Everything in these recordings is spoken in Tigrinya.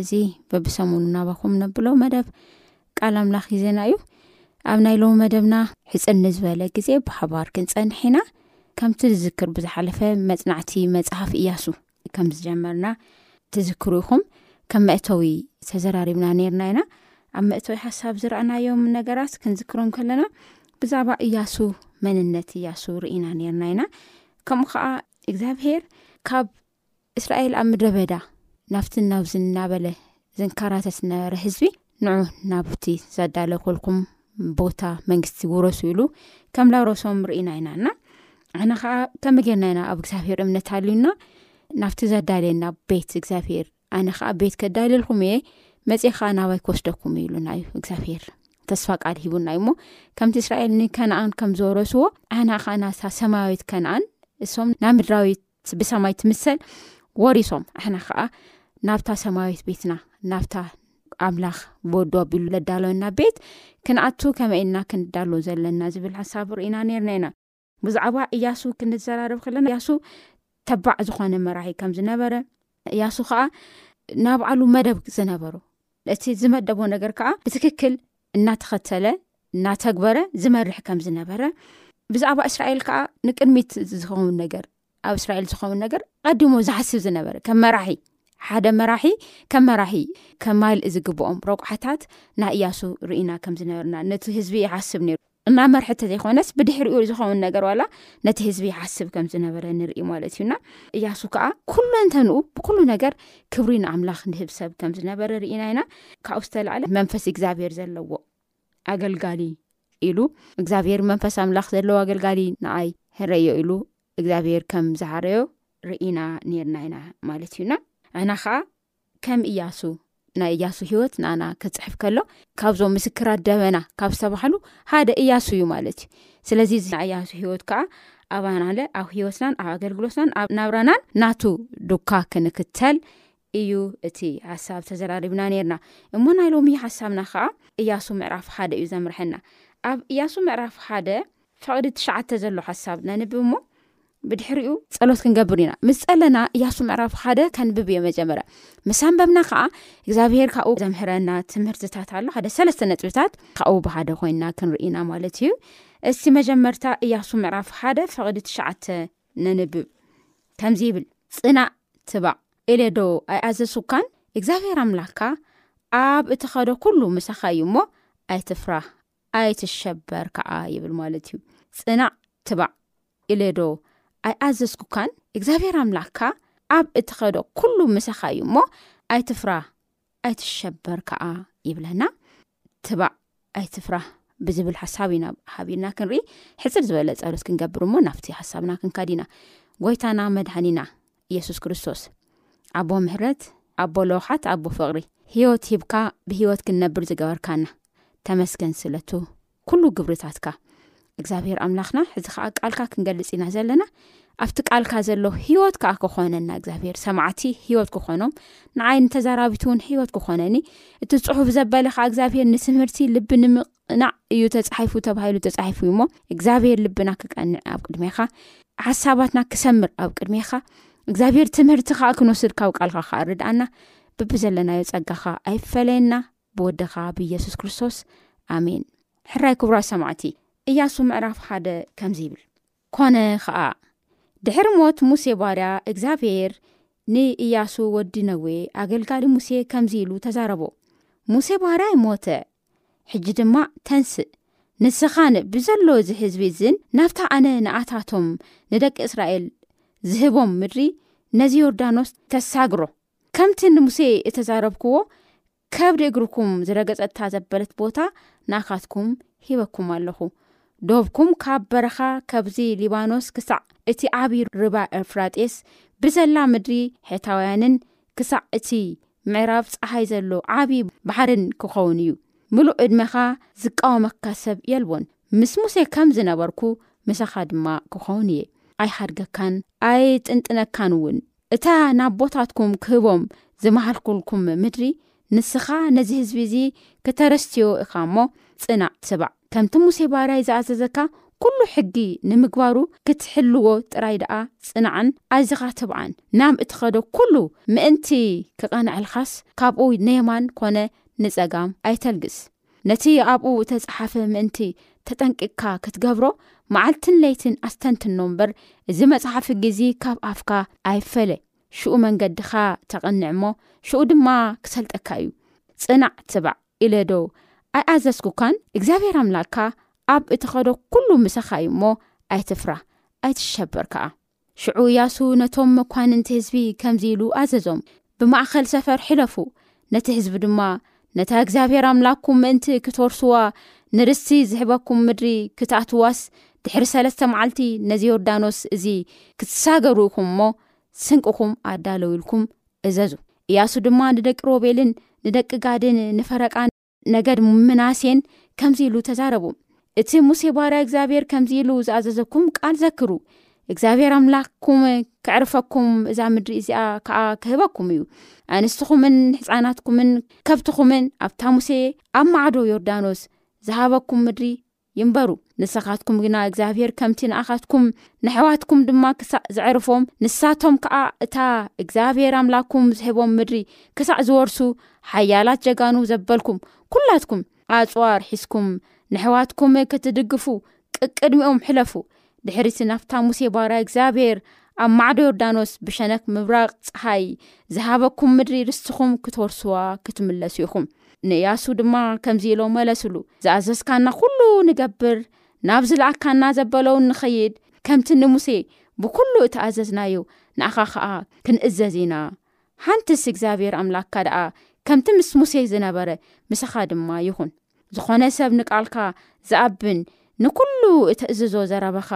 እዚ በብሰሙኑ ናባኹም ነብሎ መደብ ቃል ኣምላኽ ግዜና እዩ ኣብ ናይ ሎሚ መደብና ሕፅን ንዝበለ ግዜ ብሓባር ክንፀንሕ ኢና ከምቲ ዝዝክር ብዝሓለፈ መፅናዕቲ መፅሓፍ እያሱ ከም ዝጀመርና ትዝክሩ ኢኹም ከም መእተዊ ተዘራሪብና ነርና ኢና ኣብ መእተዊ ሓሳብ ዝረኣናዮም ነገራት ክንዝክሮም ከለና ብዛዕባ እያሱ መንነት እያሱ ርኢና ነርና ኢና ከምኡ ከዓ እግዚኣብሄር ካብ እስራኤል ኣብ ምድረ በዳ ናብትን ናብዝን እናበለ ዘንካራተት ዝነበረ ህዝቢ ንዑ ናብቲ ዘዳለኮልኩም ቦታ መንግስቲ ውረሱ ኢሉ ከም ላውረሶም ርኢና ኢና እና ኣነ ከዓ ከመ ጌርና ኢና ኣብ እግዚኣብሄር እምነት ኣልዩና ናብቲ ዘዳልየና ቤት እግዚኣብሄር ኣነ ከዓ ቤት ከዳልልኩም እየ መፅ ከዓ ናባይ ክወስደኩም ኢሉና እዩ እግዚኣብሄር ተስፋ ቃል ሂቡና እዩ ሞ ከምቲ እስራኤል ንከነኣን ከም ዘወረስዎ ኣና ከዓናሳ ሰማያዊት ከነኣን እሶም ናብ ምድራዊት ብሰማይ ትምሰል ወሪሶም ኣሕና ከዓ ናብታ ሰማያዊት ቤትና ናብታ ኣምላኽ ቦዶ ኣቢሉ ዘዳለወና ቤት ክንኣቱ ከመይ ኢልና ክንዳሎ ዘለና ዝብል ሓሳብ ርኢና ነርና ኢና ብዛዕባ እያሱ ክንዘራርብ ከለና እያሱ ተባዕ ዝኾነ መራሒ ከም ዝነበረ እያሱ ከዓ ናባዕሉ መደብ ዝነበሩ እቲ ዝመደቦ ነገር ከዓ ብትክክል እናተኸተለ እናተግበረ ዝመርሕ ከም ዝነበረ ብዛዕባ እስራኤል ከዓ ንቅድሚት ዝኸውን ነገር ኣብ እስራኤል ዝኸውን ነገር ቀዲሞ ዝሓስብ ዝነበረ ከም መራሒ ሓደ መራሒ ከም መራሒ ከማልእ ዝግብኦም ረቑሓታት ናይ እያሱ ርኢና ከም ዝነበርና ነቲ ህዝቢ ይሓስብ ነይሩ እና መርሒ ተዘይኮነስ ብድሕሪኡ ዝኸውን ነገር ዋላ ነቲ ህዝቢ ይሓስብ ከም ዝነበረ ንርኢ ማለት እዩና እያሱ ከዓ ኩለንተንኡ ብኩሉ ነገር ክብሪ ንኣምላኽ ንህብ ሰብ ከም ዝነበረ ርኢና ኢና ካብኡ ዝተላዕለ መንፈስ እግዚኣብሄር ዘለዎ ኣገልጋሊ ኢሉ እግዚኣብሄር መንፈስ ኣምላኽ ዘለዎ ኣገልጋሊ ንኣይ ሕረዮ ኢሉ እግዚኣብሄር ከም ዝሃረዮ ርኢና ነርና ኢና ማለት እዩና ዕና ከዓ ከም እያሱ ናይ እያሱ ሂወት ንኣና ክፅሕፍ ከሎ ካብዞም ምስክራት ደበና ካብ ዝተባህሉ ሓደ እያሱ እዩ ማለት እዩ ስለዚ ናይ እያሱ ሂወት ከዓ ኣባናለ ኣብ ሂወትናን ኣብ ኣገልግሎትናን ኣብ ናብራናን ናቱ ዱካ ክንክተል እዩ እቲ ሓሳብ ተዘራሪብና ነርና እሞ ናይ ሎሚ ሓሳብና ከዓ እያሱ ምዕራፍ ሓደ እዩ ዘምርሐና ኣብ እያሱ ምዕራፍ ሓደ ፈቅዲ ትሽዓተ ዘሎ ሓሳብ ነንብ እሞ ብድሕሪኡ ጸሎት ክንገብር ኢና ምስ ጸለና እያሱ ምዕራፍ ሓደ ከንብብ እዮ መጀመርያ ምስ ኣንበብና ከዓ እግዚኣብሄር ካብኡ ዘምህረና ትምህርትታት ኣሎ ሓደ ሰለስተ ነጥብታት ካብኡ ብሃደ ኮይና ክንርኢና ማለት እዩ እስቲ መጀመርታ እያሱ ምዕራፍ ሓደ ፍቅዲ ትሽዓተ ነንብብ ከምዚ ይብል ፅናእ ትባዕ እለ ዶ ኣይኣዘሱካን እግዚኣብሔር ኣምላካ ኣብ እቲ ኸዶ ኩሉ ምሳኻ እዩ እሞ ኣይትፍራህ ኣይትሸበር ከኣ ይብል ማለት እዩ ጽናዕ ትባዕ ኢለዶ ኣይኣዘዝኩካን እግዚኣብሔር ኣምላክካ ኣብ እትኸዶ ኩሉ ምሳኻ እዩ እሞ ኣይትፍራ ኣይትሸበር ከኣ ይብለና ትባዕ ኣይትፍራ ብዝብል ሓሳብ ኢና ሓቢርና ክንርኢ ሕፅር ዝበለ ፀሎት ክንገብር እሞ ናብቲ ሓሳብና ክንካዲና ጎይታና መድሃኒና የሱስ ክርስቶስ ኣቦ ምህረት ኣቦ ለውሓት ኣቦ ፍቕሪ ህይወት ሂብካ ብህይወት ክንነብር ዝገበርካና ተመስገን ስለቱ ኩሉ ግብርታትካ እግዚኣብሔር ኣምላኽና ሕዚ ከዓ ቃልካ ክንገልጽ ኢና ዘለና ኣብቲ ቃልካ ዘሎ ህይወት ከዓ ክኾነና እግዚኣብሔር ሰማዕቲ ህይወት ክኾኖም ንዓይ ንተዛራቢት እውን ህይወት ክኾነኒ እቲ ፅሑፍ ዘበለ ከዓ እግዚኣብሔር ንትምህርቲ ልቢ ንምቕ ቅናዕ እዩ ተጻሒፉ ተባሂሉ ተጻሒፉ እዩ እሞ እግዚኣብሄር ልብና ክቀንዕ ኣብ ቅድሜኻ ሓሳባትና ክሰምር ኣብ ቅድሜኻ እግዚኣብሄር ትምህርቲ ከዓ ክንወስድ ካብ ቃልካ ከዓ ርድኣና ብብዘለናዮ ጸጋኻ ኣይፈለየና ብወድኻ ብኢየሱስ ክርስቶስ ኣሜን ሕራይ ክቡራት ሰማዕቲ እያሱ ምዕራፍ ሓደ ከምዚ ይብል ኰነ ኸኣ፣ ድሕሪ ሞት ሙሴ ባርያ እግዚኣብሄር፣ ንእያሱ ወዲ ነዌ፣ ኣገልጋሊ ሙሴ፣ ከምዚ ኢሉ ተዛረቦ፣ ሙሴ ባርያይ ሞተ፣ ሕጂ ድማ ተንስእ፣ ንስኻን ብዘሎ እዚ ህዝቢ እዝን ናብታ ኣነ ንኣታቶም፣ ንደቂ እስራኤል፣ ዝህቦም ምድሪ፣ ነዚ ዮርዳኖስ ተሳግሮ። ከምቲ ንሙሴ እተዛረብክዎ፣ ከብዲ እግርኩም ዝረገጸታ ዘበለት ቦታ ናካትኩም ሂበኩም ኣለኹ ዶብኩም ካብ በረኻ ከብዚ ሊባኖስ ክሳዕ እቲ ዓብዪ ርባ ኤፍራጤስ ብዘላ ምድሪ ሔታውያንን ክሳዕ እቲ ምዕራብ ፀሓይ ዘሎ ዓብዪ ባሕርን ክኸውን እዩ ምሉእ ዕድመኻ ዝቃወመካ ሰብ የልቦን ምስ ሙሴ ከም ዝነበርኩ ምሳኻ ድማ ክኸውን እየ ኣይሓድገካን ኣይጥንጥነካን እውን እታ ንኣቦታትኩም ክህቦም ዝመሃልኩልኩም ምድሪ ንስኻ ነዚ ህዝቢ እዚ ክተረስትዮ ኢኻ እሞ ጽናዕ ትባዕ ከምቲ ሙሴ ባርያይ ዝኣዘዘካ ኩሉ ሕጊ ንምግባሩ ክትሕልዎ ጥራይ ደኣ ጽናዕን ኣዚኻ ትብዓን ናብ እትኸዶ ኩሉ ምእንቲ ክቐንዐልካስ ካብኡ ንየማን ኮነ ንጸጋም ኣይተልግስ ነቲ ኣብኡ እተጸሓፈ ምእንቲ ተጠንቂቕካ ክትገብሮ መዓልትን ለይትን ኣስተንትኖ እምበር፣ እዚ መጽሓፍ እግዚ ካብ ኣፍካ ኣይፈለ፣ ሽኡ መንገድኻ ተቕንዕ እሞ፣ ሽኡ ድማ ክሰልጠካ እዩ። ጽናዕ ትባዕ ኢለዶ ኣይኣዘዝኩካን? እግዚኣብሄር ኣምላክካ ኣብ እትኸዶ ኵሉ ምሳኻ እዩ እሞ፣ ኣይትፍራህ፣ ኣይትሸበር ከኣ። ሽዑ እያሱ ነቶም መኳንንቲ ህዝቢ ከምዚ ኢሉ ኣዘዞም፣ ብማእከል ሰፈር ሕለፉ፣ ነቲ ህዝቢ ድማ፣ ነታ እግዚኣብሄር ኣምላኽኩም ምእንቲ ክትወርስዋ ንርስቲ ዝህበኩም ምድሪ ክትኣትዋስ፣ ድሕሪ ሰለስተ መዓልቲ ነዚ ዮርዳኖስ እዚ ክትሳገሩ ኢኹም እሞ፣ ስንቅኹም ኣዳልዉ ኢልኩም እዘዙ። እያሱ ድማ ንደቂ ሮቤልን ንደቂ ጋድን ንፈረቃን። ነገድ ምናሴን ከምዚ ኢሉ ተዛረቡ እቲ ሙሴ ባርያ እግዚኣብሔር ከምዚ ኢሉ ዝኣዘዘኩም ቃል ዘክሩ እግዚኣብሔር ኣምላክኩም ክዕርፈኩም እዛ ምድሪ እዚኣ ከዓ ክህበኩም እዩ ኣንስትኹምን ሕፃናትኩምን ከብትኹምን ኣብታ ሙሴ ኣብ ማዕዶ ዮርዳኖስ ዝሃበኩም ምድሪ ይንበሩ ንሰኻትኩም ግና እግዚኣብሄር ከምቲ ንኣኻትኩም ነሕዋትኩም ድማ ክሳዕ ዘዕርፎም ንሳቶም ከኣ እታ እግዚኣብሄር ኣምላኩም ዝህቦም ምድሪ ክሳዕ ዝወርሱ ሓያላት ጀጋኑ ዘበልኩም ኩላትኩም ኣጽዋር ሒዝኩም ነሕዋትኩም ክትድግፉ ቅቅድሚኦም ሕለፉ ድሕሪቲ ናብታ ሙሴ ባርያ እግዚኣብሔር ኣብ ማዕዶ ዮርዳኖስ ብሸነክ ምብራቅ ፀሓይ ዝሃበኩም ምድሪ ርስትኹም ክትወርስዋ ክትምለሱ ኢኹም ንእያሱ ድማ ከምዚ ኢሎም መለስሉ ዝኣዘዝካና ኩሉ ንገብር ናብ ዝለኣካና ዘበለውን ንኸይድ ከምቲ ንሙሴ ብኩሉ እተኣዘዝናዩ ንኣኻ ከዓ ክንእዘዝ ኢና ሓንትስ እግዚኣብሔር ኣምላካ ደኣ ከምቲ ምስ ሙሴ ዝነበረ ምሳኻ ድማ ይኹን ዝኾነ ሰብ ንቃልካ ዝኣብን ንኩሉ እተእዝዞ ዘረባኻ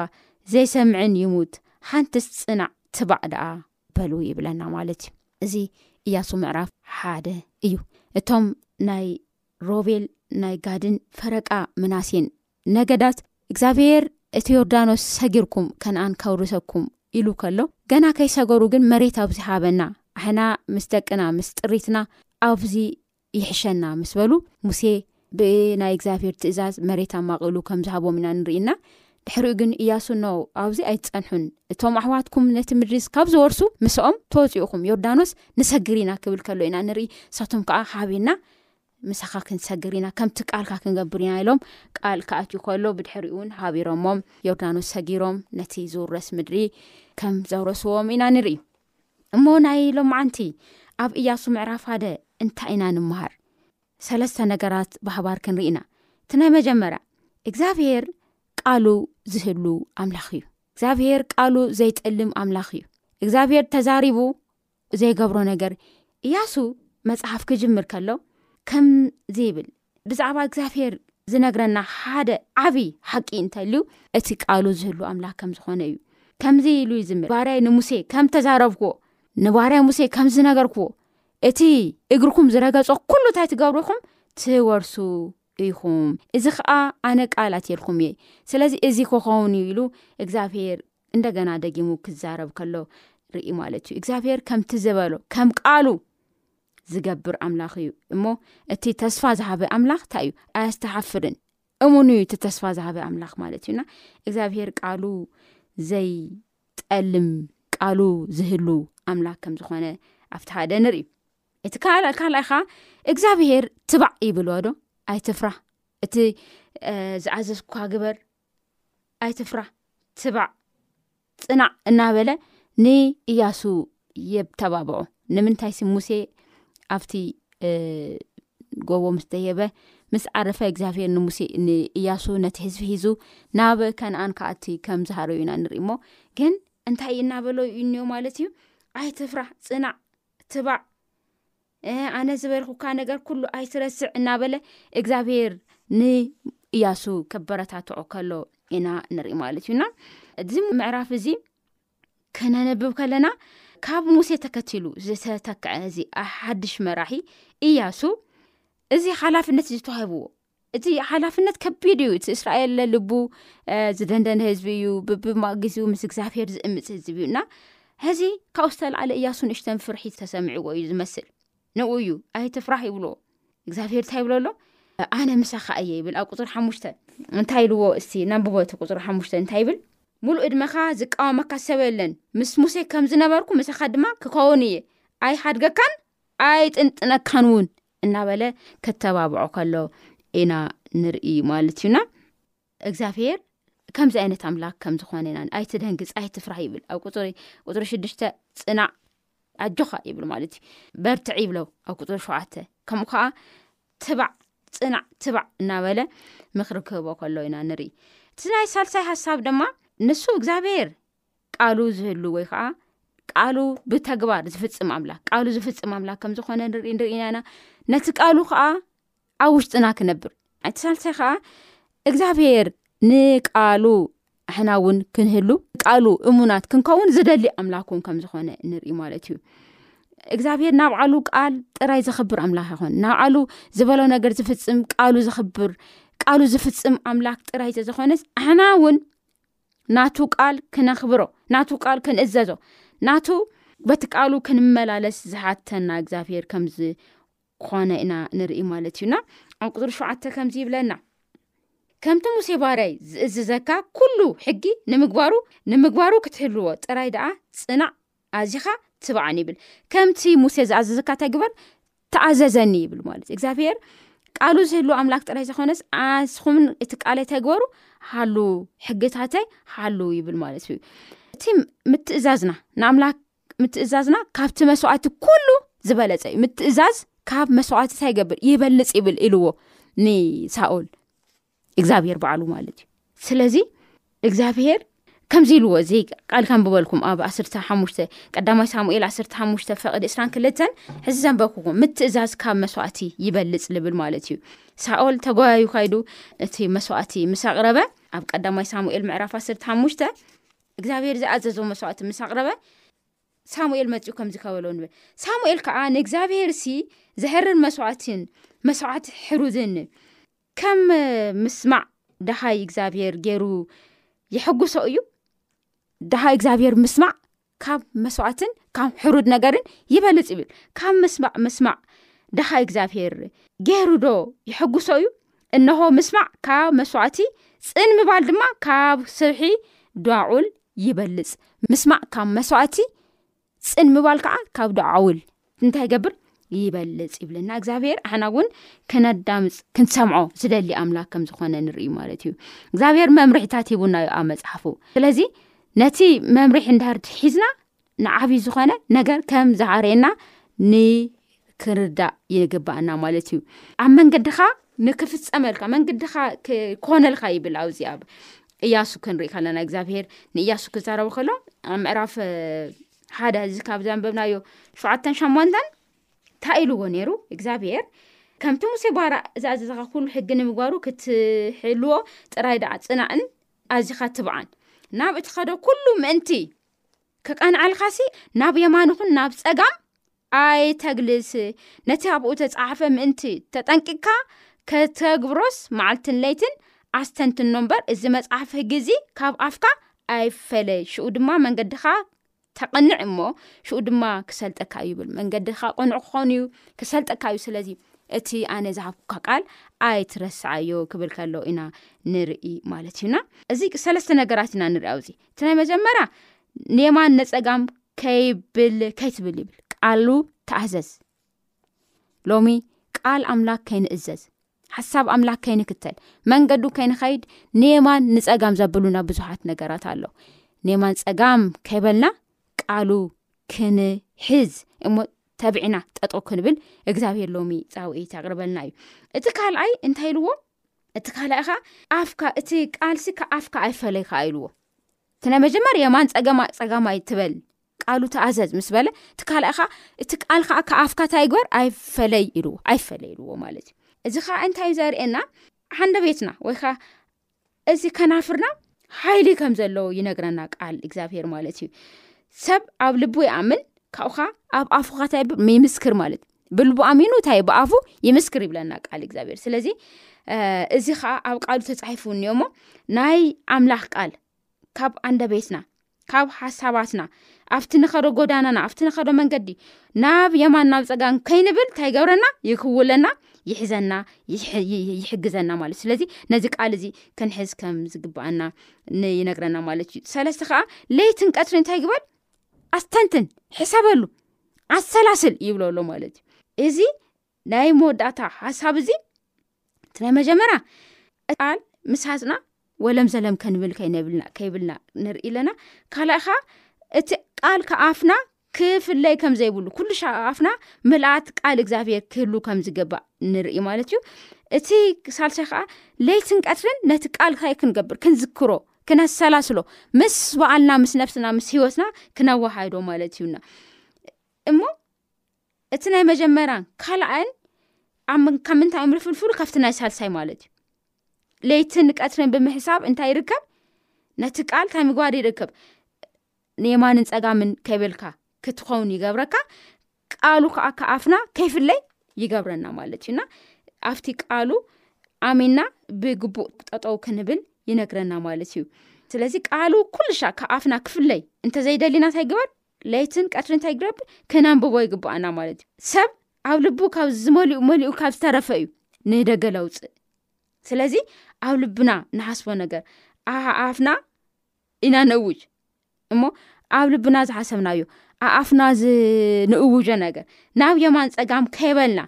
ዘይሰምዕን ይሙት ሓንትስ ጽናዕ ትባዕ ደኣ በሉ ይብለና ማለት እዩ እዚ እያሱ ምዕራፍ ሓደ እዩ እቶም ናይ ሮቤል ናይ ጋድን ፈረቃ ምናሴን ነገዳት እግዚኣብሔር እቲ ዮርዳኖስ ሰጊርኩም ከነኣን ከውርሰኩም ኢሉ ከሎ ገና ከይሰገሩ ግን መሬት ኣብዚ ሃበና ኣሕና ምስ ደቅና ምስ ጥሪትና ኣብዚ ይሕሸና ምስ በሉ ሙሴ ብናይ እግዚኣብሄር ትእዛዝ መሬት ኣማቒሉ ከም ዝሃቦም ኢና ንርኢና ድሕሪኡ ግን እያሱ ኖ ኣብዚ ኣይትፀንሑን እቶም ኣሕዋትኩም ነቲ ምድሪ ካብ ዝወርሱ ምስኦም ተወፅኡኹም ዮርዳኖስ ንሰግር ኢና ክብል ከሎ ኢና ንርኢ ንሳቶም ከዓ ሓቢና ምሳኻ ክንሰግር ኢና ከምቲ ቃልካ ክንገብር ኢና ኢሎም ቃል ክኣትዩ ከሎ ብድሕሪኡ እውን ሃቢሮሞም ዮርዳኖስ ሰጊሮም ነቲ ዝውረስ ምድሪ ከም ዘውረስዎም ኢና ንርኢ እሞ ናይ ሎምዓንቲ ኣብ እያሱ ምዕራፍ ሃደ እንታይ ኢና ንምሃር ሰለስተ ነገራት ባህባር ክንርኢና እቲ ናይ መጀመርያ እግዚኣብሄር ቃሉ ዝህሉ ኣምላኽ እዩ እግዚኣብሄር ቃሉ ዘይጥልም ኣምላኽ እዩ እግዚኣብሄር ተዛሪቡ ዘይገብሮ ነገር እያሱ መፅሓፍ ክጅምር ከሎ ከምዚ ይብል ብዛዕባ እግዚኣብሄር ዝነግረና ሓደ ዓብዪ ሓቂ እንተልዩ እቲ ቃሉ ዝህሉ ኣምላኽ ከም ዝኾነ እዩ ከምዚ ኢሉ ዩ ዝምል ባርያይ ንሙሴ ከም ተዛረብክዎ ንባርያይ ሙሴ ከም ዝነገርክዎ እቲ እግርኩም ዝረገጾ ኩሉ እንታይ ትገብሩ ኢኹም ትወርሱ ኢኹም እዚ ከዓ ኣነ ቃል ኣትልኩም እየ ስለዚ እዚ ክኸውን እዩ ኢሉ እግዚኣብሄር እንደገና ደጊሙ ክዛረብ ከሎ ርኢ ማለት እዩ እግዚኣብሄር ከምቲ ዝበሎ ከም ቃሉ ዝገብር ኣምላኽ እዩ እሞ እቲ ተስፋ ዝሃበ ኣምላኽ እንታይ እዩ ኣያስተሓፍርን እሙን እዩ እቲ ተስፋ ዝሃበ ኣምላኽ ማለት እዩና እግዚኣብሄር ቃሉ ዘይጠልም ቃሉ ዝህሉ ኣምላኽ ከም ዝኾነ ኣብቲ ሓደ ንርኢ እቲ ካልኣይ ኸዓ እግዚኣብሄር ትባዕ ይብልዎ ዶ ኣይትፍራ እቲ ዝዓዘዝካ ግበር ኣይትፍራህ ትባዕ ፅናዕ እናበለ ንእያሱ የተባብዖ ንምንታይ ሲ ሙሴ ኣብቲ ጎቦ ምስ ደየበ ምስ ዓረፈ እግዚኣብሄር ንሙሴ ንእያሱ ነቲ ህዝቢ ሒዙ ናብ ከነኣን ከኣቲ ከም ዝሃረዩ ኢና ንርኢ እሞ ግን እንታይ እናበሎ ዩ እኒኦ ማለት እዩ ኣይትፍራህ ፅናዕ ትባዕ እ ኣነ ዝበርኩካ ነገር ኩሉ ኣይትረስዕ እናበለ እግዚኣብሄር ን እያሱ ከበረታትዖ ከሎ ኢና ንርኢ ማለት እዩና እዚ ምዕራፍ እዚ ከነነብብ ከለና ካብ ሙሴ ተከትሉ ዝተተክዐ እዚ ሓድሽ መራሒ እያሱ እዚ ሓላፍነት ዝተዋሂብዎ እቲ ሓላፍነት ከቢድ እዩ እቲ እስራኤል ለልቡ ዝደንደነ ህዝቢ እዩ ብብማግዜኡ ምስ እግዚኣብሄር ዝእምፅ ህዝቢ እዩ እና ሕዚ ካብኡ ዝተላዓለ እያሱ ንእሽተን ፍርሒት ዝተሰምዕዎ እዩ ዝመስል ንኡ እዩ ኣይትፍራሕ ይብሎ እግዚኣብሄር እንታይ ይብሎ ኣሎ ኣነ ምሳኻ እየ ይብል ኣብ ቁፅሪ ሓሙሽተ እንታይ ኢልዎ እስቲ ነንብቦቲ ቁፅሪ ሓሙሽተ እንታይ ይብል ሙሉእ እድመኻ ዝቃወመካ ዝሰበ የለን ምስ ሙሴ ከም ዝነበርኩ ምሳኻ ድማ ክኸውን እየ ኣይሓድገካን ኣይጥንጥነካን እውን እናበለ ከተባብዖ ከሎ ኢና ንርኢ ማለት እዩና እግዚኣብሄር ከምዚ ዓይነት ኣምላክ ከም ዝኮነ ኢና ኣይትደንግፂ ኣይትፍራህ ይብል ኣብ ቁፅሪ ሽዱሽተ ፅናዕ ኣጆካ ይብል ማለት እዩ በርትዕ ይብሎ ኣብ ቁፅሪ ሸውዓተ ከምኡ ከዓ ትባዕ ፅናዕ ትባዕ እናበለ ምክሪ ክህቦ ከሎ ኢና ንርኢ እቲ ናይ ሳልሳይ ሓሳብ ድማ ንሱ እግዚኣብሄር ቃሉ ዝህሉ ወይ ከዓ ቃሉ ብተግባር ዝፍፅም ኣምላክ ቃሉ ዝፍፅም ኣምላክ ከምዝኾነ ንርኢና ኢና ነቲ ቃሉ ከዓ ኣብ ውሽጥና ክነብር ኣቲ ሳልሳይ ከዓ እግዚኣብሄር ንቃሉ ኣሕና እውን ክንህሉ ቃሉ እሙናት ክንከውን ዝደሊ ኣምላክ እውን ከምዝኾነ ንርኢ ማለት እዩ እግዚኣብሄር ናብ ዓሉ ቃል ጥራይ ዘኽብር ኣምላክ ይኹን ናብ ዓሉ ዝበሎ ነገር ዝፍፅም ቃሉ ዘኽብር ቃሉ ዝፍፅም ኣምላክ ጥራይ ዘዘኾነስ ኣሕና እውን ናቱ ቃል ክነኽብሮ ናቱ ቃል ክንእዘዞ ናቱ በቲ ቃሉ ክንመላለስ ዝሓተና እግዚኣብሄር ከምዝ ኾነ ኢና ንርኢ ማለት እዩና ኣብ ቅፅሪ ሸዓተ ከምዚ ይብለና ከምቲ ሙሴ ባርይ ዝእዝዘካ ኩሉ ሕጊ ንምግባሩ ንምግባሩ ክትህልዎ ጥራይ ደኣ ፅናዕ ኣዚኻ ትብዓን ይብል ከምቲ ሙሴ ዝኣዘዘካ ተግበር ተኣዘዘኒ ይብል ማለት እዩ እግዚኣብሄር ቃሉ ዝህሉ ኣምላክ ጥራይ ዘኮነስ ኣስኹምን እቲ ቃለይ ተግበሩ ሃሉ ሕግታተይ ሃሉ ይብል ማለት እዩ እቲ ምትእዛዝና ንኣምላክ ምትእዛዝና ካብቲ መስዋዕቲ ኩሉ ዝበለፀ እዩ ምትእዛዝ ካብ መስዋዕቲ ታ ይገብር ይበልፅ ይብል ኢልዎ ንሳኦል እግዚኣብሄር በዕሉ ማለት እዩ ስለዚ እግዚኣብሄር ከምዚ ኢልዎ እዚ ቃል ከምብበልኩም ኣብ ዓስርተ ሓሙሽተ ቀዳማይ ሳሙኤል ዓስርተ ሓሙሽተ ፍቅዲ እስራን ክልተን ሕዚ ዘንበኩኩም ምትእዛዝ ካብ መስዋእቲ ይበልፅ ልብል ማለት እዩ ሳኦል ተጓያዩ ካይዱ እቲ መስዋእቲ ምስ ኣቅረበ ኣብ ቀዳማይ ሳሙኤል ምዕራፍ ዓስርተ ሓሙሽተ እግዚኣብሄር ዝኣዘዞ መስዋእቲ ምስ ኣቅረበ ሳሙኤል መፅኡ ከምዚ ከበሎ ንብል ሳሙኤል ከዓ ንእግዚኣብሄር ሲ ዘሕርን መስዋእትን መስዋዕቲ ሕሩድን ከም ምስማዕ ደሃይ እግዚኣብሄር ገይሩ የሐጉሶ እዩ ደሃይ እግዚኣብሄር ምስማዕ ካብ መስዋዕትን ካብ ሕሩድ ነገርን ይበልፅ ይብል ካብ ምስማዕ ምስማዕ ደሃይ እግዚኣብሄር ገይሩ ዶ የሐጉሶ እዩ እንሆ ምስማዕ ካብ መስዋዕቲ ፅን ምባል ድማ ካብ ስብሒ ዷዑል ይበልፅ ምስማዕ ካብ መስዋዕቲ ጽን ምባል ከዓ ካብ ዶዓውል እንታይ ይገብር ይበልጽ ይብለና እግዚኣብሄር ኣሕና እውን ከነዳምፅ ክንሰምዖ ዝደሊ ኣምላክ ከም ዝኮነ ንርኢ ማለት እዩ እግዚኣብሄር መምርሒታት ሂቡና ዩ ኣብ መፅሓፉ ስለዚ ነቲ መምርሒ እንዳርድ ሒዝና ንዓብይ ዝኮነ ነገር ከም ዝሃርየና ን ክንርዳእ የግባኣና ማለት እዩ ኣብ መንገድኻ ንክፍፀመልካ መንገድኻ ኮነልካ ይብል ኣዚ ኣብ እያሱ ክንርኢ ከለና እግዚኣብሄር ንእያሱ ክዛረቡ ከሎ ኣብ ምዕራፍ ሓደ እዚ ካብ ዘንበብናዮ ሸዓተን ሸሞንተን እንታይ ኢልዎ ነይሩ እግዚኣብሄር ከምቲ ሙሴ ባራ እዛእዘዘኻ ኩሉ ሕጊ ንምግባሩ ክትሕልዎ ጥራይ ደዓ ፅናእን ኣዚኻ ትብዓን ናብ እቲ ኸዶ ኩሉ ምእንቲ ክቃንዓልካሲ ናብ የማን ኹን ናብ ፀጋም ኣይ ተግልስ ነቲ ኣብኡ ተጻሕፈ ምእንቲ ተጠንቂቅካ ከተግብሮስ መዓልትን ለይትን ኣስተንትኖ እምበር እዚ መጽሓፍ ህጊ እዚ ካብ ኣፍካ ኣይፈለ ሽኡ ድማ መንገድኻ ተቐንዕ እሞ ሽኡ ድማ ክሰልጠካ እዩ ይብል መንገድኻ ቅኑዕ ክኾኑ እዩ ክሰልጠካ እዩ ስለዚ እቲ ኣነ ዝሃብኩካ ቃል ኣይትረስዓዮ ክብል ከሎ ኢና ንርኢ ማለት እዩና እዚ ሰለስተ ነገራት ኢና ንሪኣውዚ እቲ ናይ መጀመርያ ንየማን ነፀጋም ከይብል ከይትብል ይብል ቃሉ ተኣዘዝ ሎሚ ቃል ኣምላክ ከይንእዘዝ ሓሳብ ኣምላክ ከይንክተል መንገዱ ከይንኸይድ ንየማን ንፀጋም ዘብሉና ብዙሓት ነገራት ኣሎ ንየማን ፀጋም ከይበልና ቃሉ ክንሕዝ እሞ ተብዕና ጠጦ ክንብል እግዚኣብሄር ሎሚ ፃውዒት ኣቅርበልና እዩ እቲ ካልኣይ እንታይ ኢልዎ እቲ ካልኣይ ኸዓ ኣፍካ እቲ ቃልሲ ካ ኣፍካ ኣይፈለይካ ኢልዎ እቲ ናይ መጀመር የማን ፀገማ ፀጋማ እይትበል ቃሉ ተኣዘዝ ምስ በለ እቲ ካልኣይ ከዓ እቲ ቃል ከዓ ካብ ኣፍካ እንታይ ይግበር ኣይፈለይ ኢልዎ ኣይፈለይ ኢልዎ ማለት እዩ እዚ ከዓ እንታይ እዩ ዘርእየና ሓንደ ቤትና ወይ ከዓ እዚ ከናፍርና ሓይሊ ከም ዘለዎ ይነግረና ቃል እግዚኣብሄር ማለት እዩ ሰብ ኣብ ልቡ ይኣምን ካብኡካ ኣብ ኣፉካታ ይምስክር ማለት እዩ ብልቡ ኣሚኑ እንታይ ብኣፉ ይምስክር ይብለና ቃል እግዚኣብሔር ስለዚ እዚ ከዓ ኣብ ቃሉ ተፃሒፉ እኒኦ ሞ ናይ ኣምላኽ ቃል ካብ ኣንደ ቤትና ካብ ሓሳባትና ኣብቲ ንኸዶ ጎዳናና ኣብቲ ንኸዶ መንገዲ ናብ የማን ናብ ፀጋን ከይንብል እንታይ ገብረና ይክውለና ይሕዘና ይሕግዘና ማለት እዩ ስለዚ ነዚ ቃል እዚ ክንሕዝ ከም ዝግባኣና ንይነግረና ማለት እዩ ሰለስተ ከዓ ለይትን ቀትሪ እንታይ ግበል ኣስተንትን ሕሰበሉ ኣሰላስል ይብሎ ኣሎ ማለት እዩ እዚ ናይ መወዳእታ ሓሳብ እዚ እቲ ናይ መጀመርያ እቃል ምሳትና ወለም ዘለም ከንብል ከይነብልና ከይብልና ንርኢ ኣለና ካልእ ኸ እቲ ቃል ከኣፍና ክፍለይ ከም ዘይብሉ ኩሉ ሻ ኣፍና ምልኣት ቃል እግዚኣብሄር ክህሉ ከም ዝገባእ ንርኢ ማለት እዩ እቲ ሳልሳይ ከዓ ለይትን ቀትርን ነቲ ቃል ካይ ክንገብር ክንዝክሮ ክነሰላስሎ ምስ በዓልና ምስ ነፍስና ምስ ሂወትና ክነዋሃዶ ማለት እዩና እሞ እቲ ናይ መጀመርያን ካልኣይን ካብ ምንታይ እዮም ልፍልፍሉ ካብቲ ናይ ሳልሳይ ማለት እዩ ለይትን ቀትርን ብምሕሳብ እንታይ ይርከብ ነቲ ቃል እንታይ ምግባር ይርከብ ንየማንን ፀጋምን ከይበልካ ክትኸውን ይገብረካ ቃሉ ከዓ ከኣፍና ከይፍለይ ይገብረና ማለት እዩና ኣብቲ ቃሉ ኣሚና ብግቡእ ጠጠው ክንብል ይነግረና ማለት እዩ ስለዚ ቃሉ ኩልሻ ካብ ኣፍና ክፍለይ እንተዘይደሊና ንታይ ግበር ለይትን ቀትሪ ንታይ ግረብ ክነንብቦ ይግባኣና ማለት እዩ ሰብ ኣብ ልቡ ካብ ዝመሊኡ መሊኡ ካብ ዝተረፈ እዩ ንደገ ለውፅእ ስለዚ ኣብ ልብና ንሓስቦ ነገር ኣፍና ኢና ንእውጅ እሞ ኣብ ልብና ዝሓሰብናዮ ኣኣፍና ዝንእውጆ ነገር ናብ የማን ፀጋም ከይበልና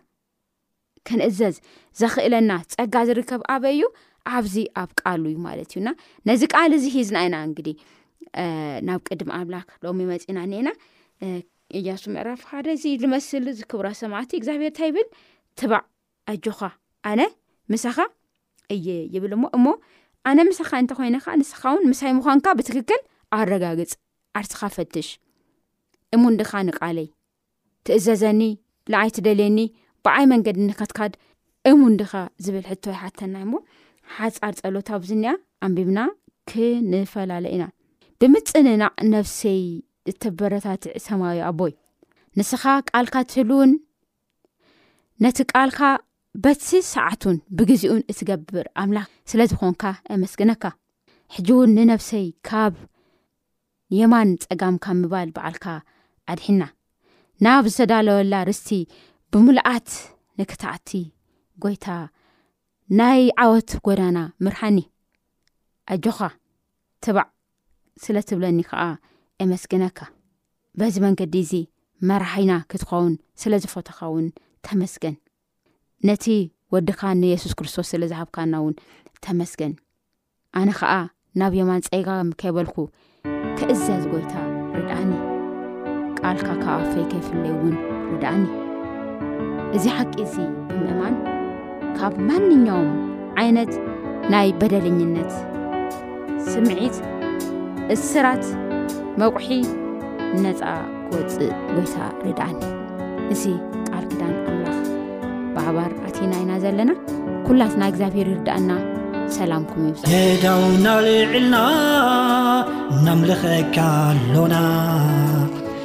ክንእዘዝ ዘኽእለና ፀጋ ዝርከብ ኣበይ እዩ ኣብዚ ኣብ ቃሉ እዩ ማለት እዩና ነዚ ቃል እዚ ሒዝና ኢና እንግዲ ናብ ቅድሚ ኣምላክ ሎሚ መፂና እኒኤና እያሱ ምዕራፍ ሓደ እዚ ዝመስል እዚ ክብራ ሰማዕቲ እግዚኣብሔር እንታይ ይብል ትባዕ ኣጆኻ ኣነ ምሳኻ እየ ይብል እሞ እሞ ኣነ ምሳኻ እንተኮይነ ከዓ ንስኻ ውን ምሳይ ምዃንካ ብትክክል ኣረጋግፅ ዓርስኻ ፈትሽ እሙን ድኻ ንቃለይ ትእዘዘኒ ንዓይ ትደልየኒ ብዓይ መንገዲ ንከትካድ እሙን ድኻ ዝብል ሕቶ ይሓተና እሞ ሓፃር ፀሎት ኣብዝኒኣ ኣንቢብና ክንፈላለ ኢና ብምፅንናዕ ነፍሰይ እተበረታትዕ ሰማዩ ኣቦይ ንስኻ ቃልካ ትህሉውን ነቲ ቃልካ በቲ ሰዓቱን ብግዜኡን እትገብር ኣምላኽ ስለ ዝኾንካ ኣመስግነካ ሕጂ እውን ንነብሰይ ካብ የማን ጸጋም ካብ ምባል በዓልካ ኣድሒና ናብ ዝተዳለወላ ርስቲ ብምልኣት ንክትኣቲ ጎይታ ናይ ዓወት ጎዳና ምርሓኒ ኣጆኻ ትባዕ ስለ ትብለኒ ከኣ ኤመስግነካ በዚ መንገዲ እዚ መራሒና ክትኸውን ስለ ዝፈተኻ እውን ተመስገን ነቲ ወድካ ንየሱስ ክርስቶስ ስለ ዝሃብካና እውን ተመስገን ኣነ ኸኣ ናብ የማን ጸጋ ከይበልኩ ክእዘዝ ጎይታ ርድኣኒ ቃልካ ካብ ኣፈይ ከይፍለይ እውን ርድኣኒ እዚ ሓቂ እዚ ብምእማን ካብ ማንኛውም ዓይነት ናይ በደለኝነት ስምዒት እስራት መቑሒ ነፃ ክወፅእ ጎይታ ርድኣኒ እዚ ቃል ክዳን ኣምላኽ ብሓባር ኣቲና ኢና ዘለና ኩላትና እግዚኣብሄር ይርድኣና ሰላምኩም ይብዛ የዳውና ልዕልና ነምልኸካ ኣሎና